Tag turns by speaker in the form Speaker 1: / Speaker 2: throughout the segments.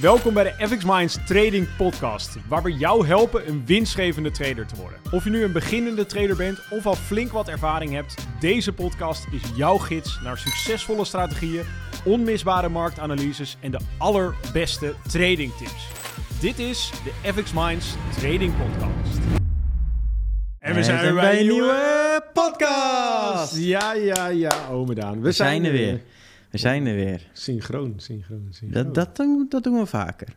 Speaker 1: Welkom bij de FX Minds Trading Podcast, waar we jou helpen een winstgevende trader te worden. Of je nu een beginnende trader bent of al flink wat ervaring hebt, deze podcast is jouw gids naar succesvolle strategieën, onmisbare marktanalyses en de allerbeste trading tips. Dit is de FX Minds Trading Podcast.
Speaker 2: En we zijn weer bij een nieuwe podcast.
Speaker 1: Ja, ja, ja, ome Daan. We,
Speaker 2: We zijn er weer. We zijn er weer.
Speaker 1: Synchroon, synchroon, synchroon.
Speaker 2: Dat, dat, doen, dat doen we vaker.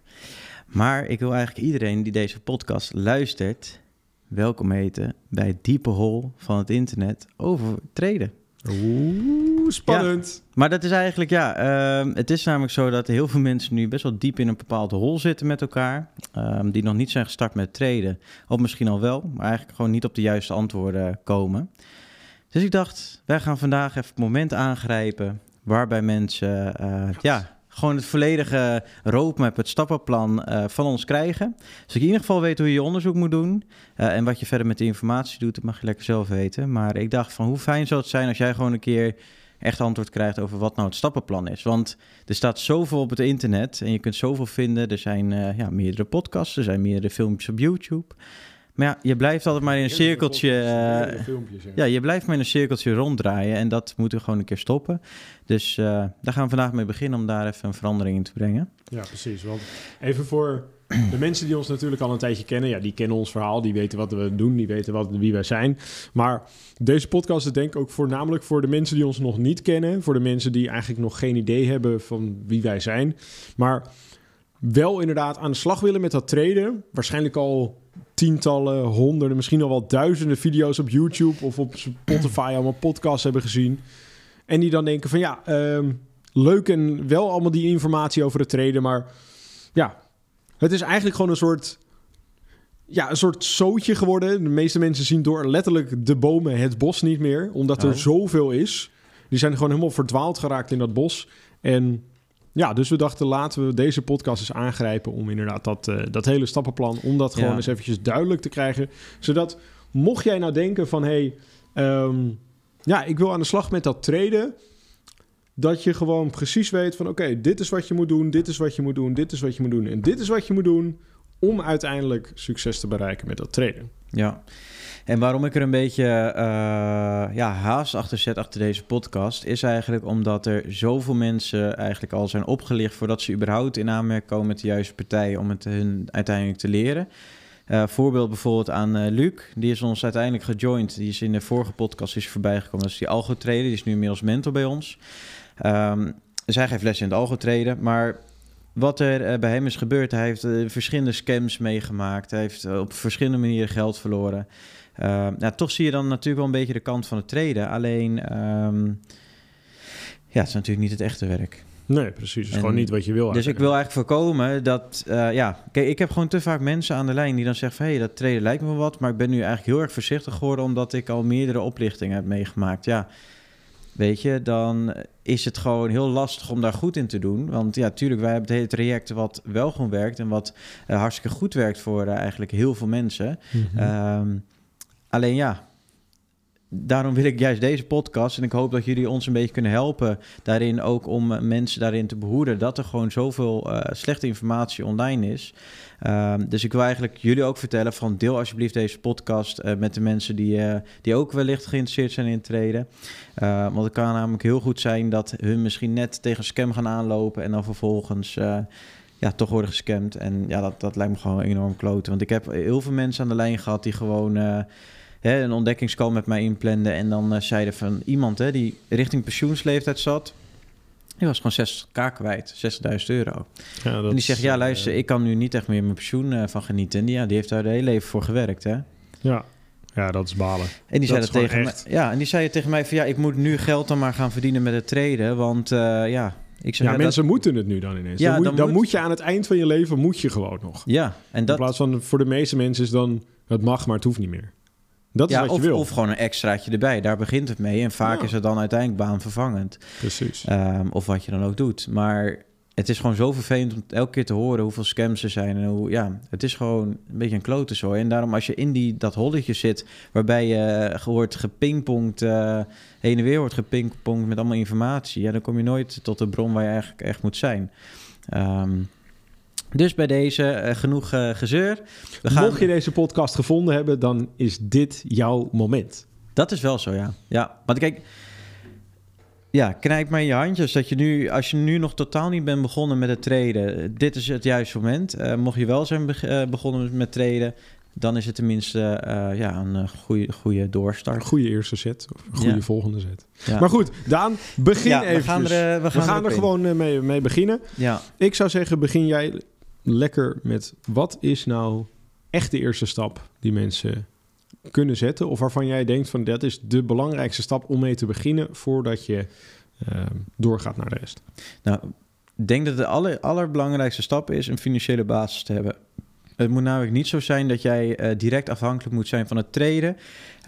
Speaker 2: Maar ik wil eigenlijk iedereen die deze podcast luistert... welkom heten bij het diepe hol van het internet over traden.
Speaker 1: Oeh, spannend.
Speaker 2: Maar dat is eigenlijk, ja, ehm, het is namelijk zo dat heel veel mensen nu best wel diep in een bepaald hol zitten met elkaar. ehm, die nog niet zijn gestart met traden. Of misschien al wel, maar eigenlijk gewoon niet op de juiste antwoorden komen. Dus ik dacht, wij gaan vandaag even het moment aangrijpen waarbij mensen, eh, ja, gewoon het volledige roadmap, het stappenplan eh, van ons krijgen. Dus ik in ieder geval weet hoe je je onderzoek moet doen. Eh, en wat je verder met de informatie doet, dat mag je lekker zelf weten. Maar ik dacht van hoe fijn zou het zijn als jij gewoon een keer echt antwoord krijgt over wat nou het stappenplan is. Want er staat zoveel op het internet en je kunt zoveel vinden. Er zijn ja, meerdere podcasts, er zijn meerdere filmpjes op YouTube. Maar ja, je blijft altijd maar in een cirkeltje...
Speaker 1: filmpjes, ja.
Speaker 2: je blijft maar in een cirkeltje ronddraaien en dat moeten we gewoon een keer stoppen. Dus eh, daar gaan we vandaag mee beginnen om daar even een verandering in te brengen.
Speaker 1: Ja, precies. Want even voor de mensen die ons natuurlijk al een tijdje kennen, ja, die kennen ons verhaal, die weten wat we doen, die weten wat, wie wij zijn. Maar deze podcast is denk ik ook voornamelijk voor de mensen die ons nog niet kennen, voor de mensen die eigenlijk nog geen idee hebben van wie wij zijn, maar wel inderdaad aan de slag willen met dat traden. Waarschijnlijk al tientallen, honderden, misschien al wel duizenden video's op YouTube of op Spotify allemaal podcasts hebben gezien. En die dan denken van ja, ehm, leuk en wel allemaal die informatie over het traden, maar ja, het is eigenlijk gewoon een soort, ja, een soort zootje geworden. De meeste mensen zien door letterlijk de bomen het bos niet meer, omdat er
Speaker 2: Oh.
Speaker 1: zoveel is. Die zijn gewoon helemaal verdwaald geraakt in dat bos. En ja, dus we dachten laten we deze podcast eens aangrijpen om inderdaad dat, eh, dat hele stappenplan, om dat gewoon
Speaker 2: Ja.
Speaker 1: eens eventjes duidelijk te krijgen. Zodat, mocht jij nou denken van, hé, hey, ehm, ja, ik wil aan de slag met dat traden dat je gewoon precies weet van oké, dit is wat je moet doen, dit is wat je moet doen, dit is wat je moet doen en dit is wat je moet doen om uiteindelijk succes te bereiken met dat traden.
Speaker 2: Ja, en waarom ik er een beetje eh, ja, haast achter zet achter deze podcast, is eigenlijk omdat er zoveel mensen eigenlijk al zijn opgelicht voordat ze überhaupt in aanmerking komen met de juiste partij om het hun uiteindelijk te leren. Eh, voorbeeld bijvoorbeeld aan eh, Luc, die is ons uiteindelijk gejoind. Die is in de vorige podcast is voorbij gekomen. Dat is die die is nu inmiddels mentor bij ons. Dus hij geeft les in het algo traden, maar wat er eh, bij hem is gebeurd, hij heeft eh, verschillende scams meegemaakt. Hij heeft eh, op verschillende manieren geld verloren. Uh, nou, toch zie je dan natuurlijk wel een beetje de kant van het traden. Alleen, ehm, ja, het is natuurlijk niet het echte werk.
Speaker 1: Nee, precies. Het is
Speaker 2: En-
Speaker 1: gewoon niet wat je wil.
Speaker 2: Dus ik wil eigenlijk voorkomen dat, ja, kijk, ik heb gewoon te vaak mensen aan de lijn die dan zeggen van, hé, hey, dat traden lijkt me wel wat, maar ik ben nu eigenlijk heel erg voorzichtig geworden omdat ik al meerdere oplichtingen heb meegemaakt. Ja, weet je, dan is het gewoon heel lastig om daar goed in te doen. Want ja, tuurlijk, wij hebben het hele traject wat wel gewoon werkt en wat eh, hartstikke goed werkt voor eh, eigenlijk heel veel mensen.
Speaker 1: Mhm.
Speaker 2: Ehm, alleen ja, daarom wil ik juist deze podcast en ik hoop dat jullie ons een beetje kunnen helpen daarin ook om eh, mensen daarin te behoeden dat er gewoon zoveel eh, slechte informatie online is. Ehm, dus ik wil eigenlijk jullie ook vertellen van deel alsjeblieft deze podcast eh, met de mensen die, die ook wellicht geïnteresseerd zijn in treden. Eh, want het kan namelijk heel goed zijn dat hun misschien net tegen scam gaan aanlopen en dan vervolgens ja, toch worden gescamd. En ja, dat, dat lijkt me gewoon enorm kloten. Want ik heb heel veel mensen aan de lijn gehad die gewoon hè, een ontdekkingscall met mij inplanden. En dan eh, zeiden van iemand hè, die richting pensioensleeftijd zat. Die was gewoon 60k kwijt, 60.000 euro.
Speaker 1: Ja,
Speaker 2: en die zegt, ja
Speaker 1: is,
Speaker 2: luister,
Speaker 1: eh,
Speaker 2: ik kan nu niet echt meer mijn pensioen eh, van genieten. En die, ja, die heeft daar de hele leven voor gewerkt, hè.
Speaker 1: Ja. ja, dat is balen.
Speaker 2: En die
Speaker 1: Dat
Speaker 2: zei tegen mij. Ja, en die zei tegen mij van ja, ik moet nu geld dan maar gaan verdienen met het traden. Want eh, ja, ik zeg
Speaker 1: Ja,
Speaker 2: ja,
Speaker 1: mensen moeten het nu dan ineens.
Speaker 2: Ja,
Speaker 1: dan, moet,
Speaker 2: dan
Speaker 1: dan
Speaker 2: moet-
Speaker 1: moet je aan het eind van je leven, moet je gewoon nog.
Speaker 2: Ja, en
Speaker 1: In
Speaker 2: dat.
Speaker 1: plaats van voor de meeste mensen is dan, het mag, maar het hoeft niet meer. Dat is
Speaker 2: Ja,
Speaker 1: wat
Speaker 2: of,
Speaker 1: je wil.
Speaker 2: of gewoon een extraatje erbij. Daar begint het mee. En vaak
Speaker 1: Ja.
Speaker 2: is het dan uiteindelijk baanvervangend.
Speaker 1: Precies.
Speaker 2: Ehm, of wat je dan ook doet. Maar het is gewoon zo vervelend om elke keer te horen hoeveel scams er zijn. En hoe, ja, het is gewoon een beetje een klote zo. En daarom als je in die, dat holletje zit, waarbij je eh, wordt gepingpongd, eh, heen en weer wordt gepingpongd met allemaal informatie. Ja, dan kom je nooit tot de bron waar je eigenlijk echt moet zijn. Ehm, Dus bij deze eh, genoeg uh, gezeur.
Speaker 1: We gaan... Mocht je deze podcast gevonden hebben, dan is dit jouw moment.
Speaker 2: Dat is wel zo, ja. Ja, want kijk, ja, knijp maar in je handjes. Dat je nu, als je nu nog totaal niet bent begonnen met het treden, dit is het juiste moment. Uh, mocht je wel zijn begonnen met treden, dan is het tenminste uh, ja, een goede, goede doorstart.
Speaker 1: Een goede eerste set, of een goede volgende set. Ja. Maar goed, Daan, begin ja, even. We gaan er, we gaan we gaan er, er gewoon mee, mee beginnen.
Speaker 2: Ja.
Speaker 1: Ik zou zeggen, begin jij lekker met wat is nou echt de eerste stap die mensen kunnen zetten? Of waarvan jij denkt van dat is de belangrijkste stap om mee te beginnen voordat je uh, doorgaat naar de rest?
Speaker 2: Nou, ik denk dat de aller, allerbelangrijkste stap is een financiële basis te hebben. Het moet namelijk niet zo zijn dat jij uh, direct afhankelijk moet zijn van het traden.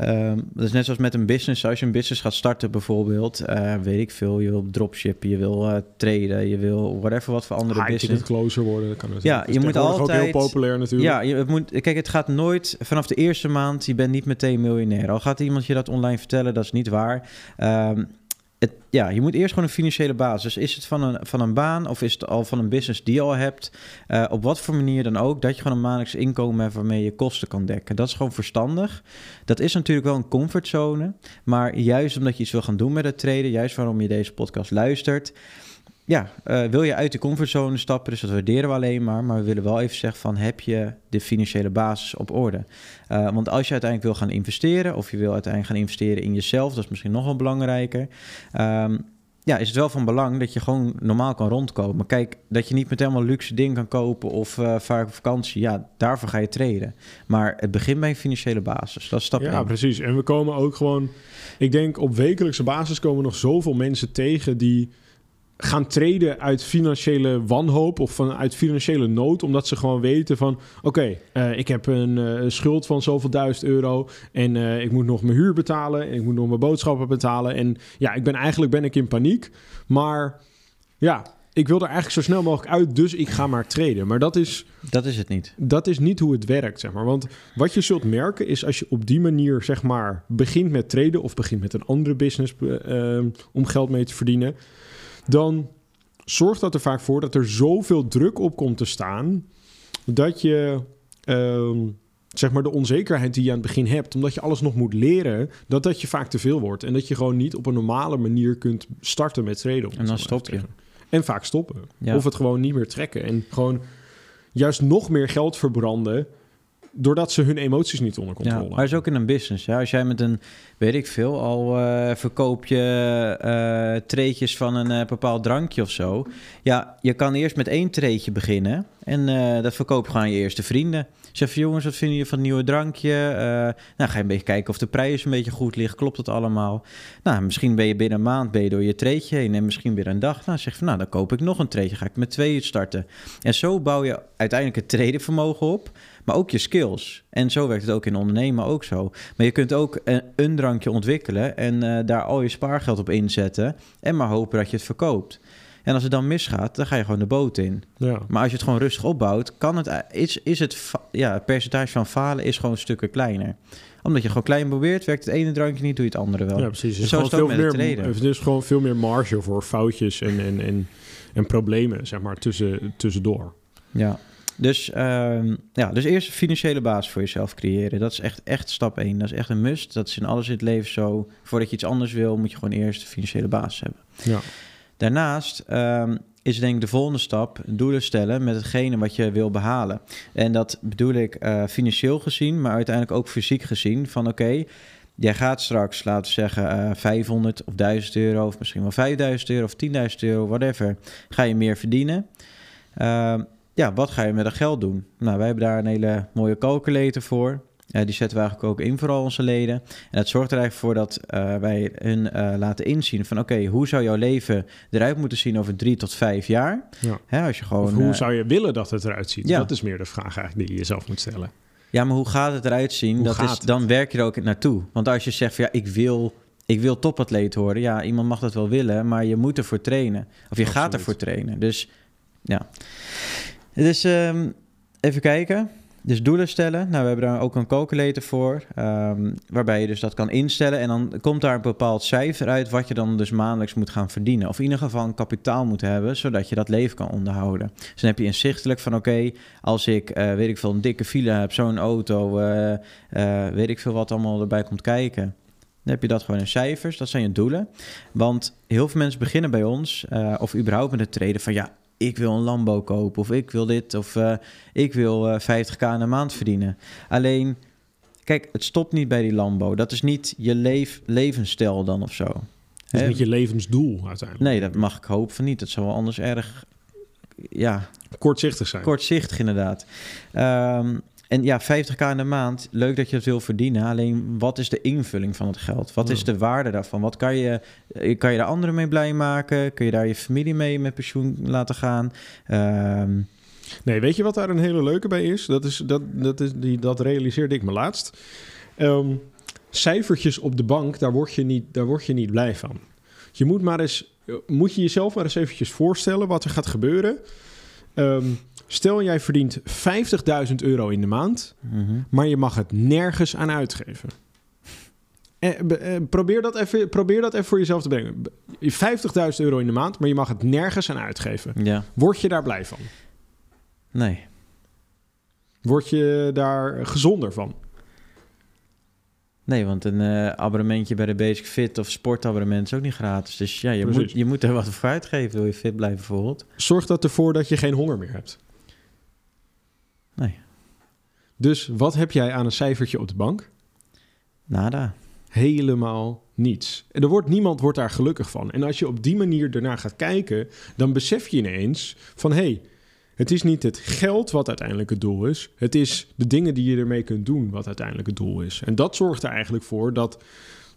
Speaker 2: Um, dat is net zoals met een business. Als je een business gaat starten bijvoorbeeld, uh, weet ik veel, je wil dropshippen, je wil uh, traden, je wil whatever wat voor andere High business.
Speaker 1: closer worden, dat kan het.
Speaker 2: Ja, je moet altijd.
Speaker 1: Ook heel populair natuurlijk.
Speaker 2: Ja, je het moet. Kijk, het gaat nooit vanaf de eerste maand. Je bent niet meteen miljonair. Al gaat iemand je dat online vertellen, dat is niet waar. Um, het, ja, je moet eerst gewoon een financiële basis. Is het van een, van een baan of is het al van een business die je al hebt? Uh, op wat voor manier dan ook, dat je gewoon een maandelijks inkomen hebt waarmee je kosten kan dekken. Dat is gewoon verstandig. Dat is natuurlijk wel een comfortzone. Maar juist omdat je iets wil gaan doen met het traden, juist waarom je deze podcast luistert ja, uh, wil je uit de comfortzone stappen, dus dat waarderen we alleen maar. Maar we willen wel even zeggen van, heb je de financiële basis op orde? Uh, want als je uiteindelijk wil gaan investeren, of je wil uiteindelijk gaan investeren in jezelf, dat is misschien nog wel belangrijker. Um, ja, is het wel van belang dat je gewoon normaal kan rondkomen. Kijk, dat je niet met helemaal luxe ding kan kopen of uh, vaak op vakantie. Ja, daarvoor ga je treden. Maar het begint bij een financiële basis. Dat is stap
Speaker 1: Ja, precies. En we komen ook gewoon... Ik denk op wekelijkse basis komen nog zoveel mensen tegen die gaan treden uit financiële wanhoop of vanuit financiële nood, omdat ze gewoon weten van oké, uh, ik heb een uh, schuld van zoveel duizend euro en uh, ik moet nog mijn huur betalen en ik moet nog mijn boodschappen betalen en ja, ik ben eigenlijk ben ik in paniek, maar ja, ik wil er eigenlijk zo snel mogelijk uit, dus ik ga maar treden. Maar dat is
Speaker 2: dat is het niet.
Speaker 1: Dat is niet hoe het werkt, zeg maar. Want wat je zult merken is als je op die manier zeg maar begint met treden of begint met een andere business om geld mee te verdienen dan zorgt dat er vaak voor dat er zoveel druk op komt te staan dat je. Ehm, zeg maar de onzekerheid die je aan het begin hebt, omdat je alles nog moet leren, dat dat je vaak te veel wordt. En dat je gewoon niet op een normale manier kunt starten met traden.
Speaker 2: En dan stop je.
Speaker 1: En vaak stoppen. Of het gewoon niet meer trekken. En gewoon juist nog meer geld verbranden doordat ze hun emoties niet onder controle
Speaker 2: hebben. Ja, maar is ook in een business. Ja? Als jij met een, weet ik veel, al uh, verkoop je uh, treetjes van een uh, bepaald drankje of zo. Ja, je kan eerst met één treetje beginnen en dat verkoop je gewoon aan je eerste vrienden. Zeg van jongens, wat vinden je van het nieuwe drankje? nou, ga je een beetje kijken of de prijs een beetje goed ligt. Klopt het allemaal? Nou, misschien ben je binnen een maand ben je door je treetje heen en misschien weer een dag. Nou, zeg van nou, dan koop ik nog een treetje. Ga ik met twee starten. En zo bouw je uiteindelijk het tradenvermogen op maar ook je skills. En zo werkt het ook in ondernemen ook zo. Maar je kunt ook een, een drankje ontwikkelen en uh, daar al je spaargeld op inzetten en maar hopen dat je het verkoopt. En als het dan misgaat, dan ga je gewoon de boot in.
Speaker 1: Ja.
Speaker 2: Maar als je het gewoon rustig opbouwt, kan het, is, is het, ja, het percentage van falen is gewoon stukken kleiner omdat je gewoon klein probeert, werkt het ene drankje niet, doe je het andere wel.
Speaker 1: Ja, precies. Dus zo is veel meer, het is gewoon veel meer marge voor foutjes en, en, en, en problemen, zeg maar, tussen, tussendoor.
Speaker 2: Ja. Dus, uh, ja, dus eerst een financiële basis voor jezelf creëren. Dat is echt, echt stap één. Dat is echt een must. Dat is in alles in het leven zo. Voordat je iets anders wil, moet je gewoon eerst een financiële basis hebben.
Speaker 1: Ja.
Speaker 2: Daarnaast um, is denk ik de volgende stap doelen stellen met hetgene wat je wil behalen. En dat bedoel ik uh, financieel gezien, maar uiteindelijk ook fysiek gezien. Van oké, jij gaat straks, laten we zeggen, uh, 500 of 1000 euro, of misschien wel 5000 euro of 10.000 euro, whatever, ga je meer verdienen. Uh, ja, wat ga je met dat geld doen? Nou, wij hebben daar een hele mooie calculator voor. Uh, die zetten we eigenlijk ook in voor al onze leden. En dat zorgt er eigenlijk voor dat uh, wij hun uh, laten inzien van... oké, hoe zou jouw leven eruit moeten zien over drie tot vijf jaar?
Speaker 1: Ja.
Speaker 2: Hè, als je gewoon,
Speaker 1: of hoe zou je willen dat het eruit ziet? Ja. Dat is meer de vraag eigenlijk die je jezelf moet stellen.
Speaker 2: Ja, maar hoe gaat het eruit zien? dat is, dan werk je er ook naartoe. Want als je zegt van ja, ik wil, ik wil topatleet worden. Ja, iemand mag dat wel willen, maar je moet ervoor trainen. Of je gaat ervoor trainen. Dus ja... Dus um, even kijken. Dus doelen stellen. Nou, we hebben daar ook een calculator voor. ehm, waarbij je dus dat kan instellen. En dan komt daar een bepaald cijfer uit. wat je dan dus maandelijks moet gaan verdienen. Of in ieder geval een kapitaal moet hebben. zodat je dat leven kan onderhouden. Dus dan heb je inzichtelijk van: oké, als ik, eh, weet ik veel, een dikke file heb, zo'n auto. eh, eh, weet ik veel wat allemaal erbij komt kijken. Dan heb je dat gewoon in cijfers. Dat zijn je doelen. Want heel veel mensen beginnen bij ons. of überhaupt met het treden van ja. Ik wil een Lambo kopen, of ik wil dit, of eh, ik wil eh, 50k in een maand verdienen. Alleen, kijk, het stopt niet bij die Lambo. Dat is niet je leef, levensstijl dan of zo.
Speaker 1: Dat is niet je levensdoel uiteindelijk.
Speaker 2: Nee, dat mag ik hopen van niet. Dat zou wel anders erg, ja,
Speaker 1: Kortzichtig zijn.
Speaker 2: kortzichtig inderdaad. Ehm, en ja, 50k in de maand, leuk dat je het wil verdienen. Alleen, wat is de invulling van het geld? Wat is de waarde daarvan? Wat kan je, eh, kan je daar anderen mee blij maken? Kun je daar je familie mee met pensioen laten gaan? Ehm,
Speaker 1: Nee, weet je wat daar een hele leuke bij is? Dat, is, dat, dat, is die, dat realiseerde ik me laatst. Ehm, cijfertjes op de bank, daar word, je niet, daar word je niet blij van. Je moet maar eens, moet je jezelf maar eens eventjes voorstellen wat er gaat gebeuren. Ehm, stel jij verdient 50.000 euro in de maand,
Speaker 2: mhm.
Speaker 1: maar je mag het nergens aan uitgeven. Eh, eh, probeer, dat even, probeer dat even voor jezelf te brengen. Be- 50.000 euro in de maand, maar je mag het nergens aan uitgeven.
Speaker 2: Ja,
Speaker 1: Word je daar blij van?
Speaker 2: nee.
Speaker 1: Word je daar gezonder van?
Speaker 2: Nee, want een eh, abonnementje bij de Basic Fit of sportabonnement is ook niet gratis. Dus ja, je,
Speaker 1: Precies.
Speaker 2: moet, je moet er wat voor uitgeven. Wil je fit blijven bijvoorbeeld?
Speaker 1: Zorg dat ervoor dat je geen honger meer hebt.
Speaker 2: Nee.
Speaker 1: Dus wat heb jij aan een cijfertje op de bank?
Speaker 2: Nada.
Speaker 1: Helemaal niets. En er wordt, niemand wordt daar gelukkig van. En als je op die manier ernaar gaat kijken, dan besef je ineens van hé, hey, het is niet het geld wat uiteindelijk het doel is. Het is de dingen die je ermee kunt doen wat uiteindelijk het doel is. En dat zorgt er eigenlijk voor dat.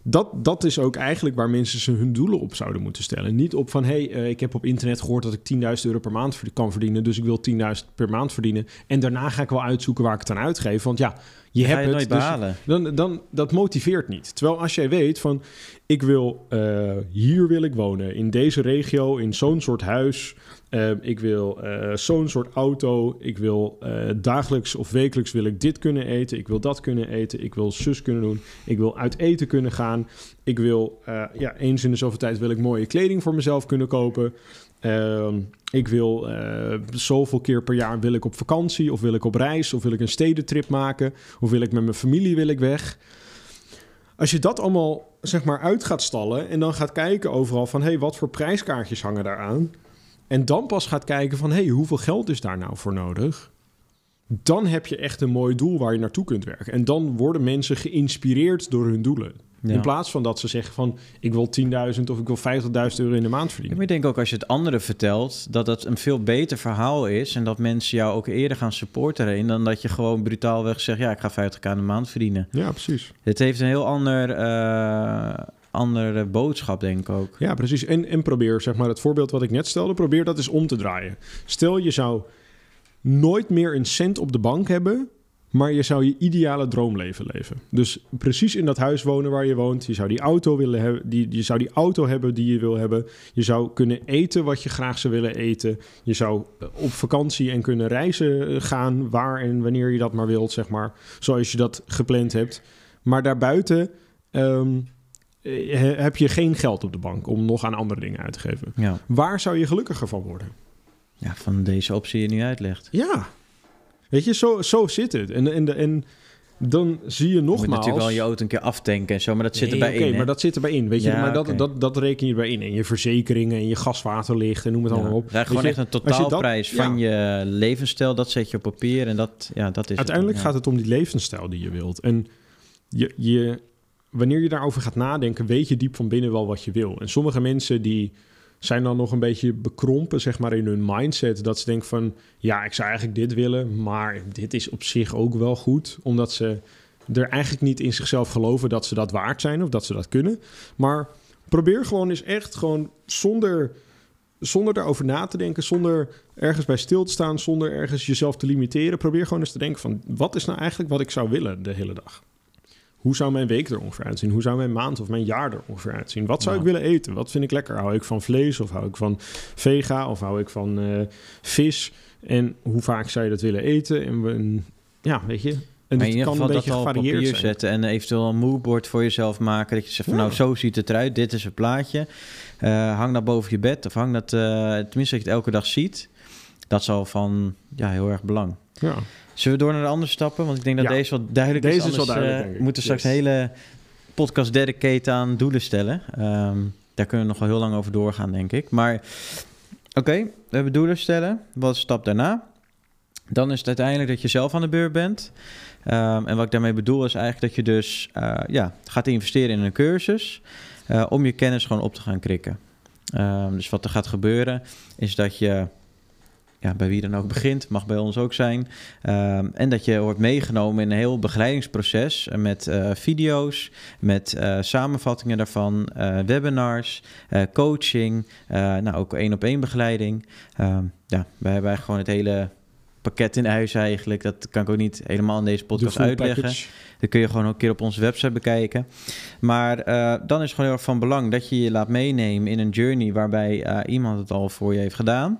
Speaker 1: Dat, dat is ook eigenlijk waar mensen ze hun doelen op zouden moeten stellen. Niet op van, hé, hey, eh, ik heb op internet gehoord dat ik 10.000 euro per maand kan verdienen. Dus ik wil 10.000 per maand verdienen. En daarna ga ik wel uitzoeken waar ik het aan uitgeef. Want ja, je hebt
Speaker 2: je
Speaker 1: het. dus- dan, dan, dat motiveert niet. Terwijl als jij weet van, ik wil, eh, hier wil ik wonen, in deze regio, in zo'n soort huis. Eh, ik wil eh, zo'n soort auto. Ik wil eh, dagelijks of wekelijks wil ik dit kunnen eten. Ik wil dat kunnen eten. Ik wil zus kunnen doen. Ik wil uit eten kunnen gaan. Ik wil, eh, ja, eens in de zoveel tijd wil ik mooie kleding voor mezelf kunnen kopen. Ehm, ik wil zoveel keer per jaar wil ik op vakantie of wil ik op reis of wil ik een stedentrip maken of wil ik met mijn familie wil ik weg. Als je dat allemaal zeg maar uit gaat stallen en dan gaat kijken overal van hey, wat voor prijskaartjes hangen daar aan? En dan pas gaat kijken van hé, hey, hoeveel geld is daar nou voor nodig? Dan heb je echt een mooi doel waar je naartoe kunt werken. En dan worden mensen geïnspireerd door hun doelen.
Speaker 2: Ja.
Speaker 1: In plaats van dat ze zeggen van ik wil 10.000 of ik wil 50.000 euro in de maand verdienen.
Speaker 2: maar ik denk ook als je het anderen vertelt, dat dat een veel beter verhaal is. En dat mensen jou ook eerder gaan supporten. Dan dat je gewoon brutaalweg zegt, ja, ik ga 50k in de maand verdienen.
Speaker 1: Ja, precies.
Speaker 2: Het heeft een heel ander, eh, andere boodschap, denk ik ook.
Speaker 1: Ja, precies. En, en probeer, zeg maar, het voorbeeld wat ik net stelde, probeer dat eens om te draaien. Stel, je zou nooit meer een cent op de bank hebben, maar je zou je ideale droomleven leven. Dus precies in dat huis wonen waar je woont. Je zou die auto willen hebben, die, je zou die auto hebben die je wil hebben. Je zou kunnen eten wat je graag zou willen eten. Je zou eh, op vakantie en kunnen reizen eh, gaan waar en wanneer je dat maar wilt, zeg maar. Zoals je dat gepland hebt. Maar daarbuiten ehm, eh, heb je geen geld op de bank om nog aan andere dingen uit te geven.
Speaker 2: Ja.
Speaker 1: Waar zou je gelukkiger van worden?
Speaker 2: ja, van deze optie die je nu uitlegt.
Speaker 1: Ja. Weet je, zo, zo zit het. En, en, en dan zie je
Speaker 2: Je moet
Speaker 1: nogmaals...
Speaker 2: natuurlijk wel je auto een keer aftanken en zo, maar dat zit
Speaker 1: Nee,
Speaker 2: erbij
Speaker 1: oké,
Speaker 2: in. hè?
Speaker 1: maar dat zit erbij in, weet je.
Speaker 2: Ja,
Speaker 1: maar dat,
Speaker 2: oké.
Speaker 1: dat, dat reken je erbij in. En je verzekeringen en je gaswaterlicht en noem het
Speaker 2: Ja.
Speaker 1: allemaal op.
Speaker 2: Ja, gewoon
Speaker 1: je,
Speaker 2: echt een
Speaker 1: dat-
Speaker 2: totaalprijs
Speaker 1: ja.
Speaker 2: van je levensstijl, dat zet je op papier en dat, ja, dat is
Speaker 1: Uiteindelijk
Speaker 2: het.
Speaker 1: gaat het om die levensstijl die je wilt. En je, je, wanneer je daarover gaat nadenken, weet je diep van binnen wel wat je wil. En sommige mensen die zijn dan nog een beetje bekrompen, zeg maar, in hun mindset. Dat ze denken van, ja, ik zou eigenlijk dit willen, maar dit is op zich ook wel goed. Omdat ze er eigenlijk niet in zichzelf geloven dat ze dat waard zijn of dat ze dat kunnen. Maar probeer gewoon eens echt gewoon zonder, zonder daarover na te denken, zonder ergens bij stil te staan, zonder ergens jezelf te limiteren. Probeer gewoon eens te denken van, wat is nou eigenlijk wat ik zou willen de hele dag? Hoe zou mijn week er ongeveer uitzien? Hoe zou mijn maand of mijn jaar er ongeveer uitzien? Wat zou
Speaker 2: Ja.
Speaker 1: ik willen eten? Wat vind ik lekker? Hou ik van vlees of hou ik van vega of hou ik van eh, vis? En hoe vaak zou je dat willen eten? En, en ja, weet je. En
Speaker 2: Maar
Speaker 1: het
Speaker 2: in ieder
Speaker 1: kan
Speaker 2: geval
Speaker 1: een
Speaker 2: dat
Speaker 1: beetje
Speaker 2: al papier
Speaker 1: zijn.
Speaker 2: zetten en eventueel een moodboard voor jezelf maken. Dat je zegt van
Speaker 1: Ja.
Speaker 2: nou, zo ziet het eruit, dit is het plaatje. Eh, hang dat boven je bed of hang dat, eh, tenminste dat je het elke dag ziet. Dat is al van ja, heel erg belang.
Speaker 1: Ja.
Speaker 2: Zullen we door naar de andere stappen? Want ik denk dat
Speaker 1: Ja.
Speaker 2: deze wel duidelijk
Speaker 1: Deze
Speaker 2: is.
Speaker 1: is wel duidelijk,
Speaker 2: eh,
Speaker 1: ik.
Speaker 2: moeten we straks
Speaker 1: Yes.
Speaker 2: een hele podcast dedicaten aan doelen stellen. Ehm, daar kunnen we nog wel heel lang over doorgaan, denk ik. Maar oké, we hebben doelen stellen. Wat is de stap daarna? Dan is het uiteindelijk dat je zelf aan de beurt bent. Ehm, en wat ik daarmee bedoel is eigenlijk dat je dus eh, ja, gaat investeren in een cursus... eh, om je kennis gewoon op te gaan krikken. Ehm, dus wat er gaat gebeuren is dat je ja, bij wie dan ook begint, mag bij ons ook zijn. Ehm, en dat je wordt meegenomen in een heel begeleidingsproces eh, met eh, video's, met eh, samenvattingen daarvan, webinars, coaching, nou ook één op één begeleiding. Ehm, ja, wij hebben gewoon het hele pakket in huis eigenlijk. Dat kan ik ook niet helemaal in deze
Speaker 1: De
Speaker 2: podcast uitleggen.
Speaker 1: package.
Speaker 2: Dat kun je gewoon ook een keer op onze website bekijken. Maar dan is het gewoon heel erg van belang dat je je laat meenemen in een journey waarbij iemand het al voor je heeft gedaan.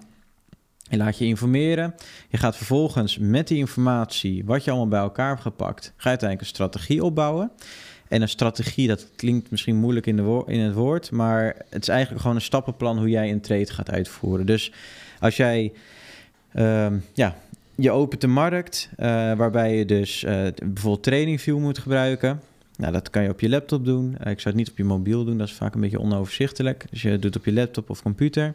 Speaker 2: Je laat je informeren. Je gaat vervolgens met die informatie, wat je allemaal bij elkaar hebt gepakt, ga je uiteindelijk een strategie opbouwen. En een strategie, dat klinkt misschien moeilijk in, de wo- in het woord, maar het is eigenlijk gewoon een stappenplan hoe jij een trade gaat uitvoeren. Dus als jij ehm, ja, je opent de markt, eh, waarbij je dus eh, bijvoorbeeld TradingView moet gebruiken. Nou, dat kan je op je laptop doen. Eh, ik zou het niet op je mobiel doen, dat is vaak een beetje onoverzichtelijk. Dus je doet het op je laptop of computer.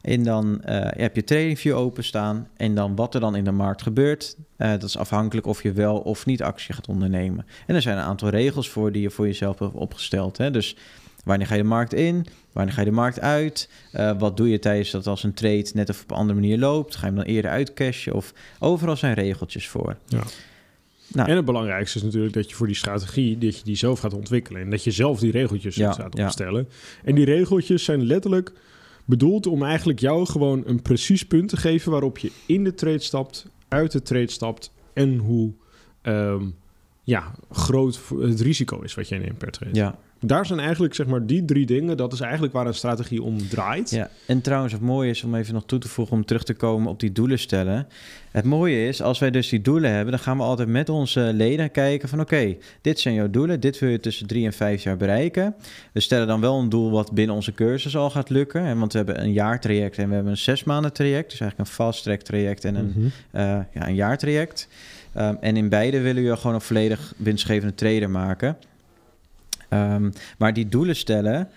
Speaker 2: En dan eh, heb je TradingView openstaan. En dan wat er dan in de markt gebeurt, eh, dat is afhankelijk of je wel of niet actie gaat ondernemen. En er zijn een aantal regels voor die je voor jezelf hebt opgesteld. Hè? Dus wanneer ga je de markt in? Wanneer ga je de markt uit? Eh, wat doe je tijdens dat als een trade net of op een andere manier loopt? Ga je hem dan eerder uitcashen? Of overal zijn regeltjes voor.
Speaker 1: Ja.
Speaker 2: Nou.
Speaker 1: En het belangrijkste is natuurlijk dat je voor die strategie, dat je die zelf gaat ontwikkelen. En dat je zelf die regeltjes
Speaker 2: Ja,
Speaker 1: gaat
Speaker 2: ja.
Speaker 1: opstellen. En die regeltjes zijn letterlijk bedoeld om eigenlijk jou gewoon een precies punt te geven waarop je in de trade stapt, uit de trade stapt en hoe ehm, ja, groot het risico is wat jij neemt per trade.
Speaker 2: Ja,
Speaker 1: Daar zijn eigenlijk zeg maar die drie dingen, dat is eigenlijk waar een strategie om draait.
Speaker 2: Ja, en trouwens, het mooie is om even nog toe te voegen om terug te komen op die doelen stellen. Het mooie is, als wij dus die doelen hebben, dan gaan we altijd met onze leden kijken van oké, dit zijn jouw doelen, dit wil je tussen drie en vijf jaar bereiken. We stellen dan wel een doel wat binnen onze cursus al gaat lukken, want we hebben een jaartraject en we hebben een zes maanden traject, dus eigenlijk een fast track traject en een,
Speaker 1: Mhm.
Speaker 2: eh, ja, een jaartraject. Um, en in beide willen we gewoon een volledig winstgevende trader maken. Um, maar die doelen stellen,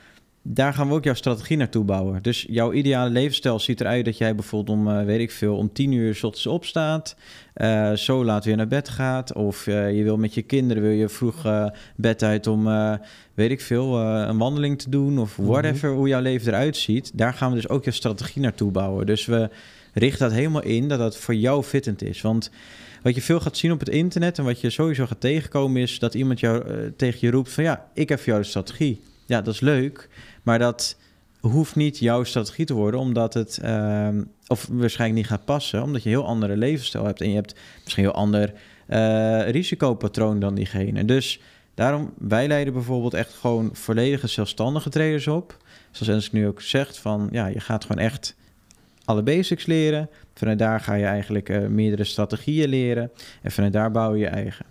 Speaker 2: daar gaan we ook jouw strategie naartoe bouwen. Dus jouw ideale levensstijl ziet eruit dat jij bijvoorbeeld om, uh, weet ik veel, om tien uur 's ochtends opstaat, uh, zo laat weer naar bed gaat. Of uh, je wil met je kinderen, wil je vroeg bed uit om, weet ik veel, een wandeling te doen of whatever, mm -hmm. hoe jouw leven eruit ziet. Daar gaan we dus ook je strategie naartoe bouwen. Dus we richten dat helemaal in dat dat voor jou fittend is. Want wat je veel gaat zien op het internet en wat je sowieso gaat tegenkomen is dat iemand jou uh, tegen je roept van ja, ik heb voor jou de strategie. Ja, dat is leuk, maar dat hoeft niet jouw strategie te worden, omdat het uh, of waarschijnlijk niet gaat passen, omdat je een heel andere levensstijl hebt en je hebt misschien een heel ander uh, risicopatroon dan diegene. Dus daarom, wij leiden bijvoorbeeld echt gewoon volledige zelfstandige traders op. Zoals Ensk nu ook zegt, van ja, je gaat gewoon echt alle basics leren. Vanuit daar ga je eigenlijk uh, meerdere strategieën leren. En vanuit daar bouw je je eigen.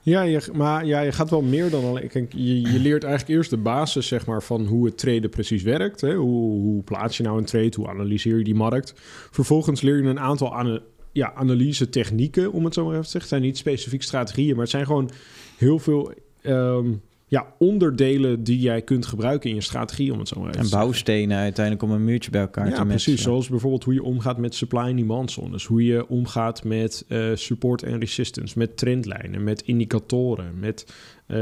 Speaker 1: Ja, je, maar ja, je gaat wel meer dan alleen. Je, je leert eigenlijk eerst de basis zeg maar, van hoe het traden precies werkt. Hè? Hoe, hoe plaats je nou een trade? Hoe analyseer je die markt? Vervolgens leer je een aantal ja, analyse technieken, om het zo maar even te zeggen. Het zijn niet specifiek strategieën, maar het zijn gewoon heel veel um, ja, onderdelen die jij kunt gebruiken in je strategie, om het zo maar even
Speaker 2: en bouwstenen uiteindelijk om een muurtje bij elkaar
Speaker 1: ja,
Speaker 2: te matchen.
Speaker 1: precies. Zoals bijvoorbeeld hoe je omgaat met supply en demand zones. Hoe je omgaat met uh, support en resistance, met trendlijnen, met indicatoren, met uh,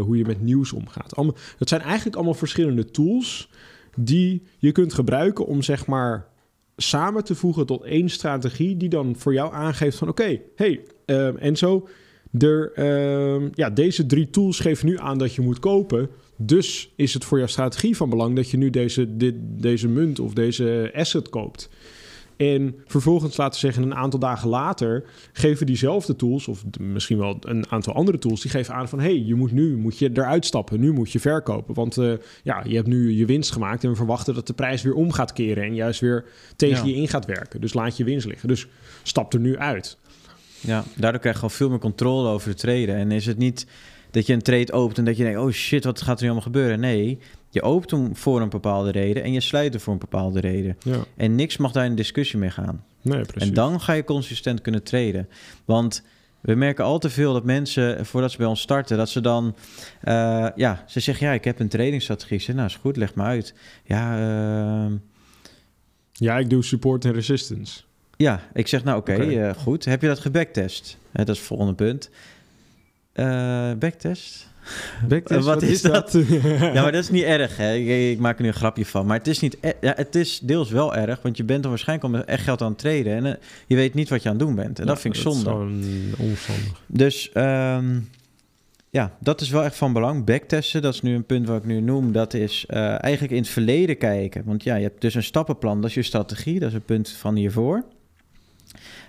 Speaker 1: hoe je met nieuws omgaat. Allemaal, het zijn eigenlijk allemaal verschillende tools die je kunt gebruiken om zeg maar samen te voegen tot één strategie die dan voor jou aangeeft van oké, okay, hey, uh, en zo er, uh, ja, deze drie tools geven nu aan dat je moet kopen. Dus is het voor jouw strategie van belang dat je nu deze, dit, deze munt of deze asset koopt. En vervolgens, laten we zeggen, een aantal dagen later geven diezelfde tools, of misschien wel een aantal andere tools, die geven aan van hé, hey, je moet nu moet je eruit stappen, nu moet je verkopen. Want uh, ja, je hebt nu je winst gemaakt en we verwachten dat de prijs weer om gaat keren en juist weer tegen ja. je in gaat werken. Dus laat je winst liggen. Dus stap er nu uit.
Speaker 2: Ja, daardoor krijg je gewoon veel meer controle over de treden. En is het niet dat je een trade opent en dat je denkt... oh shit, wat gaat er nu allemaal gebeuren? Nee, je opent hem voor een bepaalde reden... en je sluit hem voor een bepaalde reden.
Speaker 1: Ja,
Speaker 2: En niks mag daar in discussie mee gaan.
Speaker 1: nee, precies.
Speaker 2: En dan ga je consistent kunnen traden. Want we merken al te veel dat mensen, voordat ze bij ons starten, dat ze dan, eh, ja, ze zeggen, ja, ik heb een tradingstrategie. Zeg, nou, is goed, leg me uit. Ja, ehm,
Speaker 1: Ja, ik doe support en resistance.
Speaker 2: Ja, ik zeg, nou, oké, eh, goed. Heb je dat gebacktest? Dat is het volgende punt. Eh backtest?
Speaker 1: Backtest,
Speaker 2: wat is
Speaker 1: ja,
Speaker 2: Ja, maar dat is niet erg, hè. Ik, ik maak er nu een grapje van. Maar het is, niet, e- ja, het is deels wel erg, want je bent dan waarschijnlijk al met echt geld aan het traden. En eh, je weet niet wat je aan het doen bent. En dat vind ik zonde.
Speaker 1: is gewoon onverstandig.
Speaker 2: Dus ehm, ja, dat is wel echt van belang. Backtesten, dat is nu een punt wat ik nu noem. Dat is eh, eigenlijk in het verleden kijken. Want ja, je hebt dus een stappenplan, dat is je strategie. Dat is een punt van hiervoor.